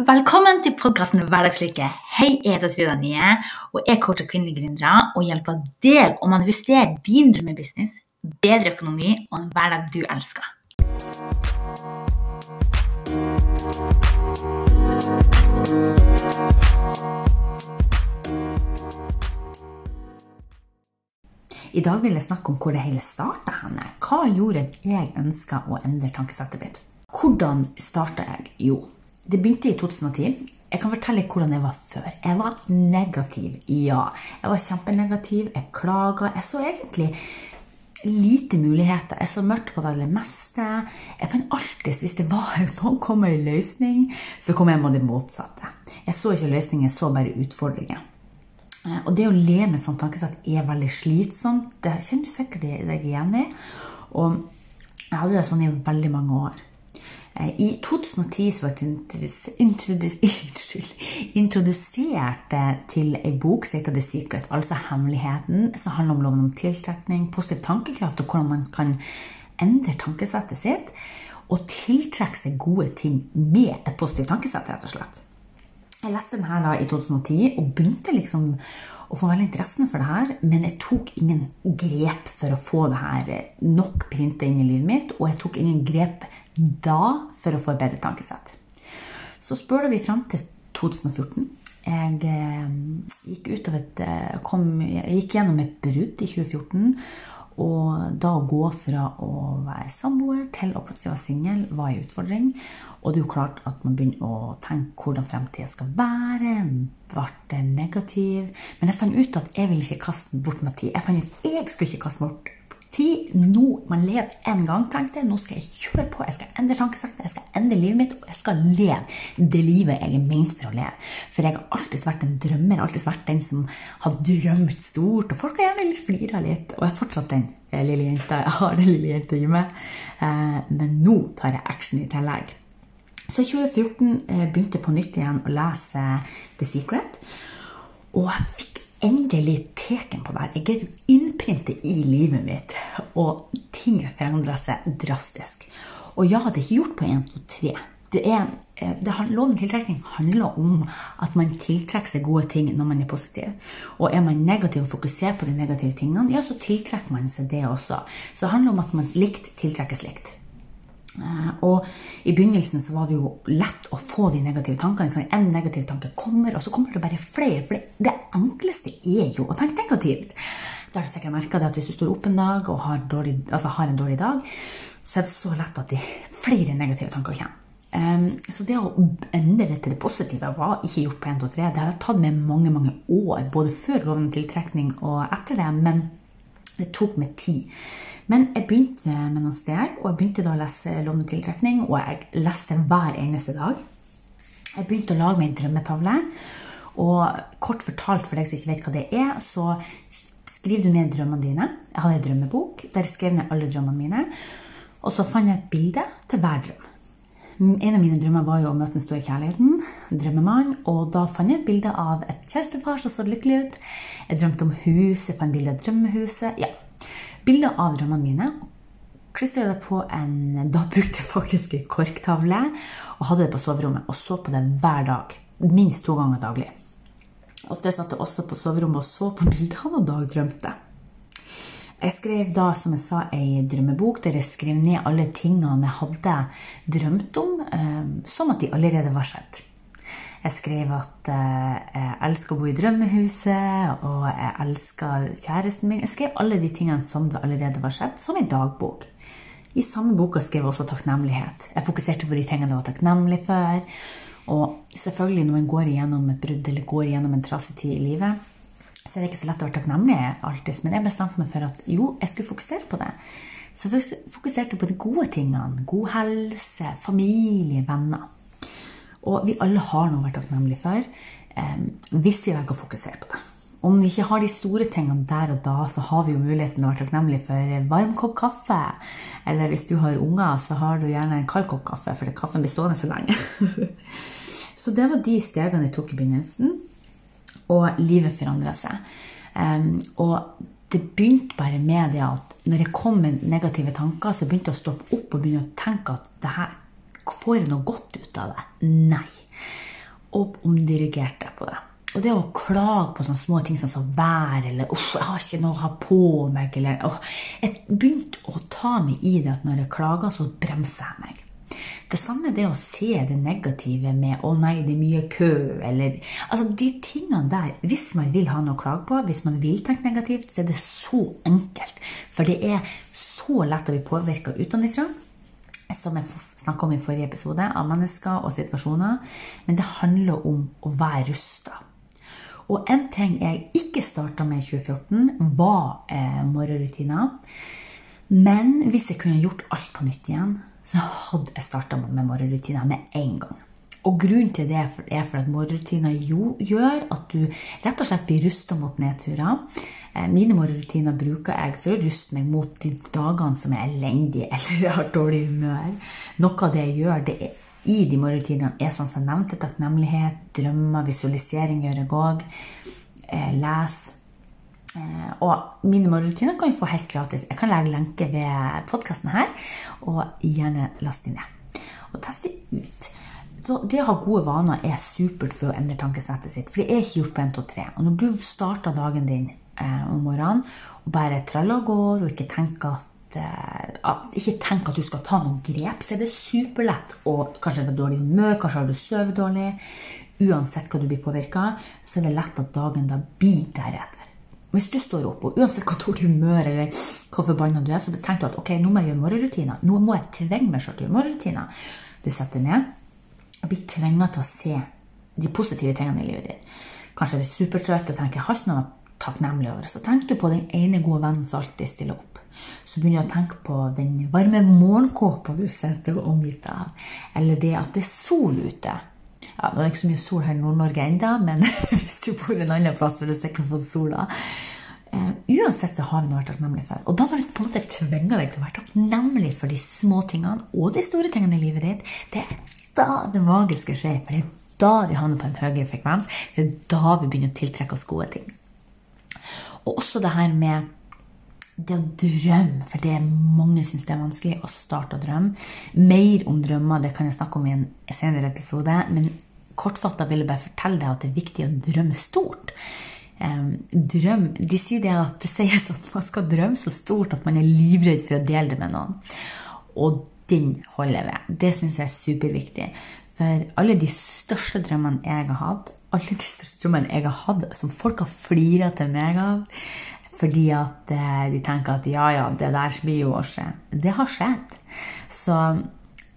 Velkommen til podkasten Hverdagslykke. Hei, jeg heter Truda Nye, og jeg coacher kvinnelige gründere og hjelper deg å manifestere din drømmebusiness, bedre økonomi og en hverdag du elsker. I dag vil jeg snakke om hvor det hele starta henne. Hva gjorde jeg ønska å endre tankesettet mitt? Hvordan starta jeg? Jo, det begynte i 2010. Jeg kan fortelle hvordan jeg var før. Jeg var negativ, ja. Jeg var kjempenegativ. Jeg klaga. Jeg så egentlig lite muligheter. Jeg så mørkt på det aller meste. Jeg fant alltid, Hvis det var noen kom med en løsning, så kom jeg med det motsatte. Jeg så ikke løsninger, jeg så bare utfordringer. Eh, og det å leve med et sånt tankesett er veldig slitsomt. Det kjenner du sikkert deg igjen i. Og jeg hadde det sånn i veldig mange år. Eh, I 2010 så ble jeg introdusert til ei bok som heter The Secret, altså Hemmeligheten, som handler om loven om tiltrekning, positiv tankekraft og hvordan man kan endre tankesettet sitt og tiltrekke seg gode ting med et positivt tankesett, rett og slett. Jeg leste den her da i 2010 og begynte liksom å få veldig interessen for det her, men jeg tok ingen grep for å få det her nok printa inn i livet mitt, og jeg tok ingen grep da for å få et bedre tankesett. Så spør vi fram til 2014. Jeg eh, gikk, et, kom, jeg gikk gjennom et brudd i 2014 og da å gå fra å være samboer til å plutselig være singel var en utfordring. Og det er jo klart at man begynner å tenke hvordan fremtida skal være. Ble negativ. Men jeg fant ut at jeg ville ikke kaste bort noe tid. Jeg fant ut at jeg skulle ikke kaste bort tid. Nå, Man lever én gang, tenkte jeg. Nå skal jeg kjøre på. Jeg skal endre tankesettet, jeg skal endre livet mitt, og jeg skal leve det livet jeg er ment for å leve. For jeg har alltid vært en drømmer, alltid vært den som har drømt stort. Og folk har gjerne flira litt. Og jeg er fortsatt den eh, lille jenta. Jeg har den lille jenta i meg. Eh, men nå tar jeg action i tillegg. Så i 2014 eh, begynte jeg på nytt igjen å lese The Secret. Og jeg fikk endelig teken på det Jeg Jeg å innprintet i livet mitt, og ting forandrer seg drastisk. Og ja, det er ikke gjort på én, to, tre. Det er, eh, det, loven tiltrekning handler om at man tiltrekker seg gode ting når man er positiv. Og er man negativ og fokuserer på de negative tingene, ja, så tiltrekker man seg det også. Så det handler om at man likt tiltrekkes likt. Eh, og i begynnelsen så var det jo lett å få de negative tankene. En negativ tanke kommer, og så kommer det bare flere. For det, enkleste er jo å tenke negativt. Da har du sikkert merka at hvis du står opp en dag og har, dårlig, altså har, en dårlig dag, så er det så lett at de flere negative tanker kommer. Um, så det å endre til det positive var ikke gjort på 1, 2, 3. Det har tatt meg mange mange år, både før loven tiltrekning og etter det. Men det tok meg tid. Men jeg begynte med noen steg, og jeg begynte da å lese Lovende tiltrekning, og jeg leste hver eneste dag. Jeg begynte å lage meg en drømmetavle. Og kort fortalt for deg som ikke vet hva det er, så skriver du ned drømmene dine. Jeg hadde en drømmebok der jeg skrev ned alle drømmene mine. Og så fant jeg et bilde til hver drøm. En av mine drømmer var jo å møte den store kjærligheten, drømmemann, og da fant jeg et bilde av et kjærestepar som så lykkelig ut. Jeg drømte om hus, jeg fant bilde av drømmehuset. Ja, bilder av drømmene mine. Klistra det på en Da brukte jeg faktisk ei korktavle og hadde det på soverommet og så på det hver dag. Minst to ganger daglig. Ofte satt jeg også på soverommet og så på bildene og dagdrømte. Jeg skrev da, som jeg sa, ei drømmebok der jeg skrev ned alle tingene jeg hadde drømt om, eh, som at de allerede var skjedd. Jeg skrev at eh, jeg elsker å bo i drømmehuset, og jeg elsker kjæresten min. Jeg skrev alle de tingene som det allerede var skjedd, som i dagbok. I samme boka skrev jeg også takknemlighet. Jeg fokuserte på de tingene jeg var takknemlig for. Og selvfølgelig, når man går igjennom et brudd eller går igjennom en trasig tid i livet, så er det ikke så lett å være takknemlig alltid. Men jeg bestemte meg for at jo, jeg skulle fokusere på det. Så jeg fokuserte på de gode tingene. God helse, familie, venner. Og vi alle har noe å være takknemlige for eh, hvis vi velger å fokusere på det. Om vi ikke har de store tingene der og da, så har vi jo muligheten å være takknemlige for varm kopp kaffe. Eller hvis du har unger, så har du gjerne en kald kopp kaffe, for kaffen blir stående så lenge. så det var de stegene jeg tok i begynnelsen. Og livet forandra seg. Um, og det begynte bare med det at når jeg kom med negative tanker, så begynte jeg å stoppe opp og begynne å tenke at det her Får jeg noe godt ut av det? Nei. og omdirigerte på det. Og det å klage på sånne små ting som vær, eller 'uff, jeg har ikke noe å ha på meg', eller oh, Jeg begynte å ta meg i det at når jeg klager, så bremser jeg meg. Det samme er det å se det negative med 'å nei, det er mye kø', eller Altså, de tingene der, hvis man vil ha noe å klage på, hvis man vil tenke negativt, så er det så enkelt. For det er så lett å bli påvirka utenfra som jeg snakka om i forrige episode, av mennesker og situasjoner. Men det handler om å være rusta. Og en ting jeg ikke starta med i 2014, var eh, morgenrutiner. Men hvis jeg kunne gjort alt på nytt igjen, så hadde jeg starta med morgenrutiner med en gang. Og grunnen til det er for at morgenrutiner gjør at du rett og slett blir rusta mot nedturer. Eh, mine morgenrutiner bruker jeg for å ruste meg mot de dagene som er elendige eller har dårlig humør. Noe av det jeg gjør, det er i de morgenrutinene er sånn som jeg nevnte, takknemlighet, drømmer, visualisering gjøre gåg. Eh, les. Eh, og mine morgenrutiner kan du få helt gratis. Jeg kan legge lenke ved podkasten her, og gjerne laste de ned. Og teste ut. Så det å ha gode vaner er supert for å endre tankesettet sitt. For det er ikke gjort på 1, 2, 3. Og når du starter dagen din eh, om morgenen og bare traller og går og ikke tenker at, ikke tenk at du skal ta noen grep, så er det superlett å kanskje være dårlig humør, kanskje har du sovet dårlig. Uansett hva du blir påvirka, så er det lett at dagen da blir deretter. Hvis du står opp, og uansett hva dårlig humør eller hvor forbanna du er, så tenker du at ok, nå må jeg gjøre morgenrutiner. Nå må jeg tvinge meg selv til morgenrutiner. Du setter ned og blir tvinga til å se de positive tingene i livet ditt. Kanskje er du supertrøtt og tenker har ikke noe takknemlig over. Så tenk du på den ene gode vennen som alltid stiller opp så begynner jeg å tenke på den varme morgenkåpa du sitter omgitt av. Eller det at det er sol ute. Ja, Nå er det ikke så mye sol her i Nord-Norge ennå, men hvis du bor en annen plass vil du sikkert få sola. Uh, uansett så har vi noe å være takknemlig for. Og da når du på en måte tvinger deg til å være takknemlig for de små tingene og de store tingene i livet ditt, det er da det magiske skjer. For det er da vi havner på en høyere frekvens. Det er da vi begynner å tiltrekke oss gode ting. Og også det her med det å drømme, for det er mange syns det er vanskelig å starte å drømme. Mer om drømmer det kan jeg snakke om i en senere episode. Men kortfatta vil jeg bare fortelle deg at det er viktig å drømme stort. drøm, De sier det at det sies at man skal drømme så stort at man er livredd for å dele det med noen. Og den holder jeg ved. Det syns jeg er superviktig. For alle de største drømmene jeg har hatt, alle de største drømmene jeg har hatt som folk har flira til meg av, fordi at eh, de tenker at ja, ja, det der blir jo å skje. Det har skjedd. Så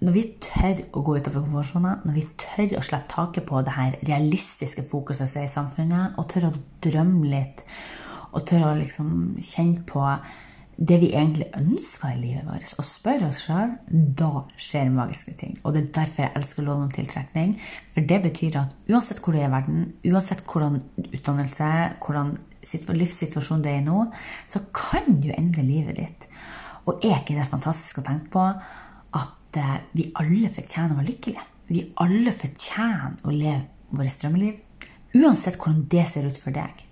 når vi tør å gå utover konvensjoner, når vi tør å slippe taket på det her realistiske fokuset som er i samfunnet, og tør å drømme litt, og tør å liksom kjenne på det vi egentlig ønsker i livet vårt, og spørre oss sjøl, da skjer magiske ting. Og det er derfor jeg elsker lov om tiltrekning. For det betyr at uansett hvor du er i verden, uansett hvordan utdannelse, hvordan livssituasjonen det er i nå, så kan du endre livet ditt. Og er ikke det fantastisk å tenke på at eh, vi alle fortjener å være lykkelige? Vi alle fortjener å leve vårt drømmeliv. Uansett hvordan det ser ut for deg.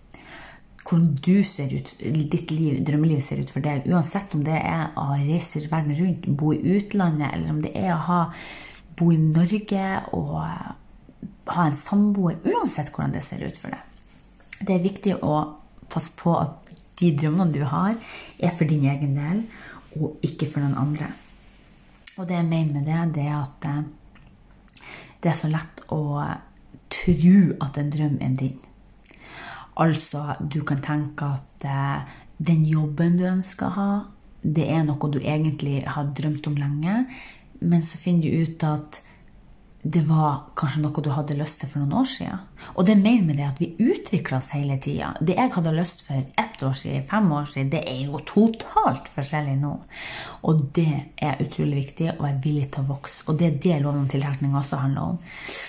Hvordan du ser ut, ditt liv, drømmeliv ser ut for deg. Uansett om det er å reise verden rundt, bo i utlandet, eller om det er å ha, bo i Norge og ha en samboer. Uansett hvordan det ser ut for deg. Det er viktig å passe på at de drømmene du har, er for din egen del, og ikke for noen andre. Og det jeg mener med det, det er at eh, det er så lett å tro at en drøm er din. Altså, du kan tenke at eh, den jobben du ønsker å ha, det er noe du egentlig har drømt om lenge, men så finner du ut at det var kanskje noe du hadde lyst til for noen år siden. Og det er mer med det at vi utvikler oss hele tida. Det jeg hadde lyst for ett år siden, fem år siden, det er jo totalt forskjellig nå. Og det er utrolig viktig å være villig til å vokse. Og det er det loven om tiltrekning også handler om.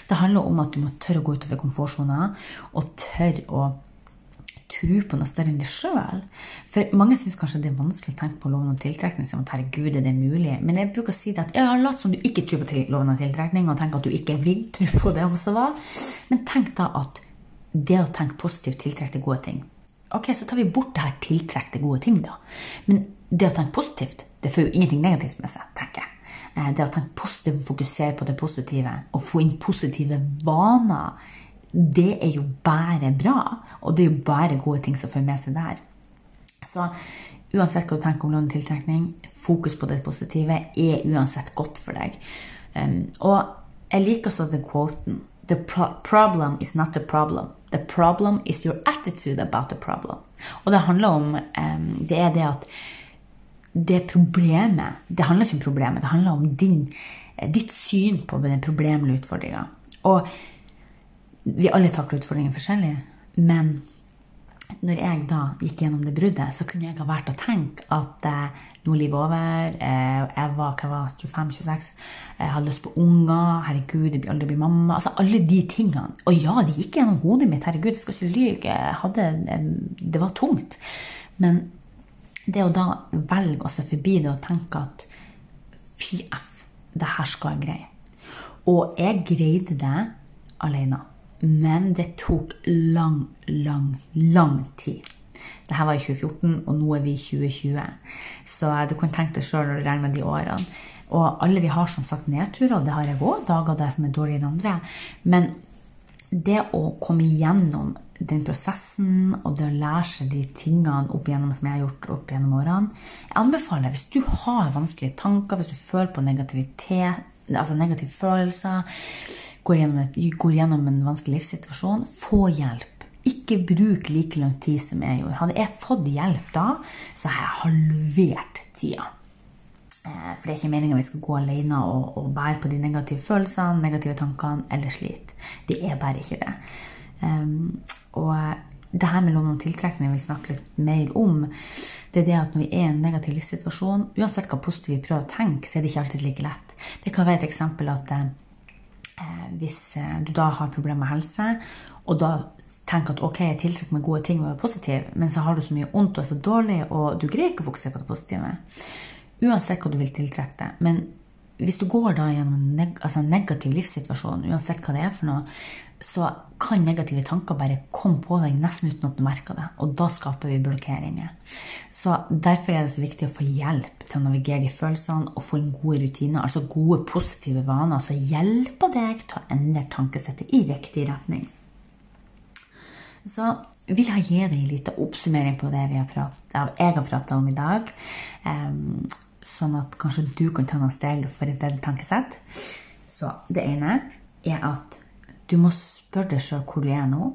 Det handler om at du må tørre å gå utover komfortsona, og tørre å tro på noe større enn deg sjøl. For mange syns kanskje det er vanskelig å tenke på loven om tiltrekning. som at herregud, er det mulig? Men jeg bruker å si det at ja, lat som du ikke tror på loven om tiltrekning, og tenk at du ikke vil tro på det også var. Men tenk da at det å tenke positivt tiltrekker gode ting. Ok, så tar vi bort det her tiltrekkte gode ting, da. Men det å tenke positivt, det får jo ingenting negativt med seg, tenker jeg. Eh, det å tenke positivt fokusere på det positive og få inn positive vaner, det er jo bare bra. Og det er jo bare gode ting som følger med seg der. Så uansett hva du tenker om lån tiltrekning, fokus på det positive er uansett godt for deg. Um, og jeg liker også den quoten The problem is not the problem. The problem is your attitude about the problem. Og det handler om um, Det er det at det problemet Det handler ikke om problemet, det handler om din, ditt syn på den problemet eller utfordringa. Og vi alle takler utfordringer forskjellig, men når jeg da gikk gjennom det bruddet, så kunne jeg ha vært å tenke at eh, nå er livet over. Eh, jeg var, var 25-26. Jeg hadde lyst på unger. Herregud, jeg blir aldri bli mamma. Altså alle de tingene. Og ja, det gikk gjennom hodet mitt. Herregud, jeg skal ikke lyve. Hadde, det var tungt. Men det å da velge å se forbi det og tenke at fy f, det her skal jeg greie. Og jeg greide det alene. Men det tok lang, lang, lang tid. Dette var i 2014, og nå er vi i 2020. Så du kan tenke deg sjøl når du regner de årene. Og alle vi har som sagt nedturer, og det har jeg òg. Dager der som er dårligere enn andre. Men det å komme igjennom den prosessen og det å lære seg de tingene opp igjennom som jeg har gjort opp gjennom årene Jeg anbefaler hvis du har vanskelige tanker, hvis du føler på negativitet, altså negative følelser går gjennom, går gjennom en vanskelig livssituasjon, få hjelp. Ikke bruk like lang tid som jeg gjorde. Hadde jeg fått hjelp da, så har jeg halvert tida. Eh, for det er ikke meninga vi skal gå alene og, og, bære på de negative følelsene, negative tankene eller slite. Det er bare ikke det. Um, og det her med lov om tiltrekning jeg vil snakke litt mer om. Det er det at når vi er i en negativ livssituasjon, uansett hva positivt vi prøver å tenke, så er det ikke alltid like lett. Det kan være et eksempel at Eh, hvis eh, du da har problemer med helse, og da tenker at ok, jeg tiltrekker meg gode ting og er positiv, men så har du så mye vondt og er så dårlig, og du greier ikke å fokusere på det positive. Uansett hva du vil tiltrekke deg. Men hvis du går da gjennom en neg altså negativ livssituasjon, uansett hva det er for noe, så kan negative tanker bare komme på deg nesten uten at du merker det. Og da skaper vi blokkeringer. Så Derfor er det så viktig å få hjelp til å navigere de følelsene og få inn gode rutiner, altså gode, positive vaner som hjelper deg til å endre tankesettet i riktig retning. Så vil jeg gi deg en liten oppsummering på det har pratet, jeg har prata om i dag. Sånn at kanskje du kan ta noen steg for et bedre tankesett. Så det ene er at du må spørre deg sjøl hvor du er nå,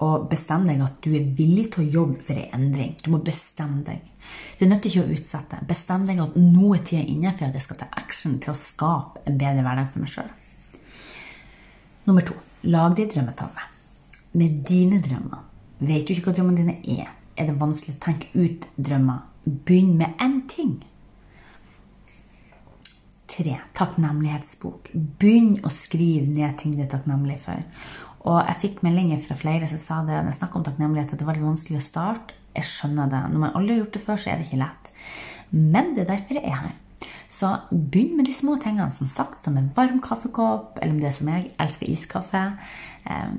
og bestemme deg at du er villig til å jobbe for en endring. Du må bestemme deg. Du er nødt til ikke å utsette. Bestem deg at nå er tida inne for at jeg skal ta action til å skape en bedre hverdag for meg sjøl. Nummer to lag deg drømmetavle. Med dine drømmer. Vet du ikke hva drømmene dine er, er det vanskelig å tenke ut drømmer. Begynn med én ting. Tre. Takknemlighetsbok. Begynn å skrive ned ting du er takknemlig for. Og jeg fikk meldinger fra flere som sa det, når jeg snakket om takknemlighet, at det var litt vanskelig å starte. Jeg skjønner det. Når man aldri har gjort det før, så er det ikke lett. Men det er derfor jeg er her. Så begynn med de små tingene, som sagt, som en varm kaffekopp, eller om det er som jeg elsker iskaffe. Um,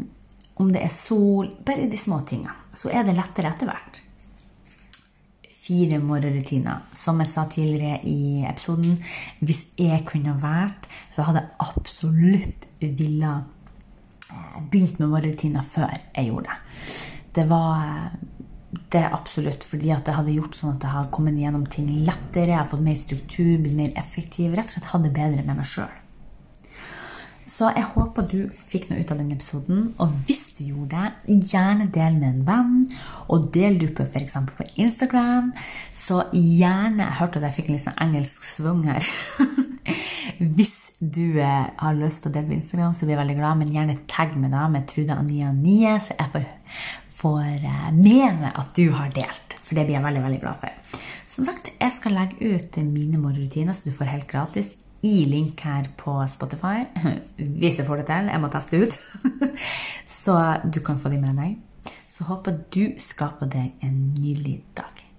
om det er sol. Bare de små tingene. Så er det lettere etter hvert fire morgenrutiner. Som jeg sa tidligere i episoden, hvis jeg kunne vært, så hadde jeg absolutt ville eh, begynt med morgenrutiner før jeg gjorde det. Det var det absolutt fordi at det hadde gjort sånn at jeg hadde kommet gjennom ting lettere, jeg hadde fått mer struktur, blitt mer effektiv, rett og slett hadde bedre med meg sjøl. Så jeg håper du fikk noe ut av denne episoden. Og hvis du gjorde gjerne del med en venn. Og del du på f.eks. på Instagram. Så gjerne Jeg hørte at jeg fikk en litt sånn engelsk svung her. hvis du eh, har lyst til å dele på Instagram, så blir jeg veldig glad. Men gjerne tagg meg da med Trude Ania 9, så jeg får, får eh, med meg at du har delt. For det blir jeg veldig, veldig glad for. Som sagt, jeg skal legge ut mine morgenrutiner, så du får helt gratis i link her på Spotify. Hvis jeg får det til. Jeg må teste ut. Så du kan få de med deg. Så håper du skaper deg en nydelig dag.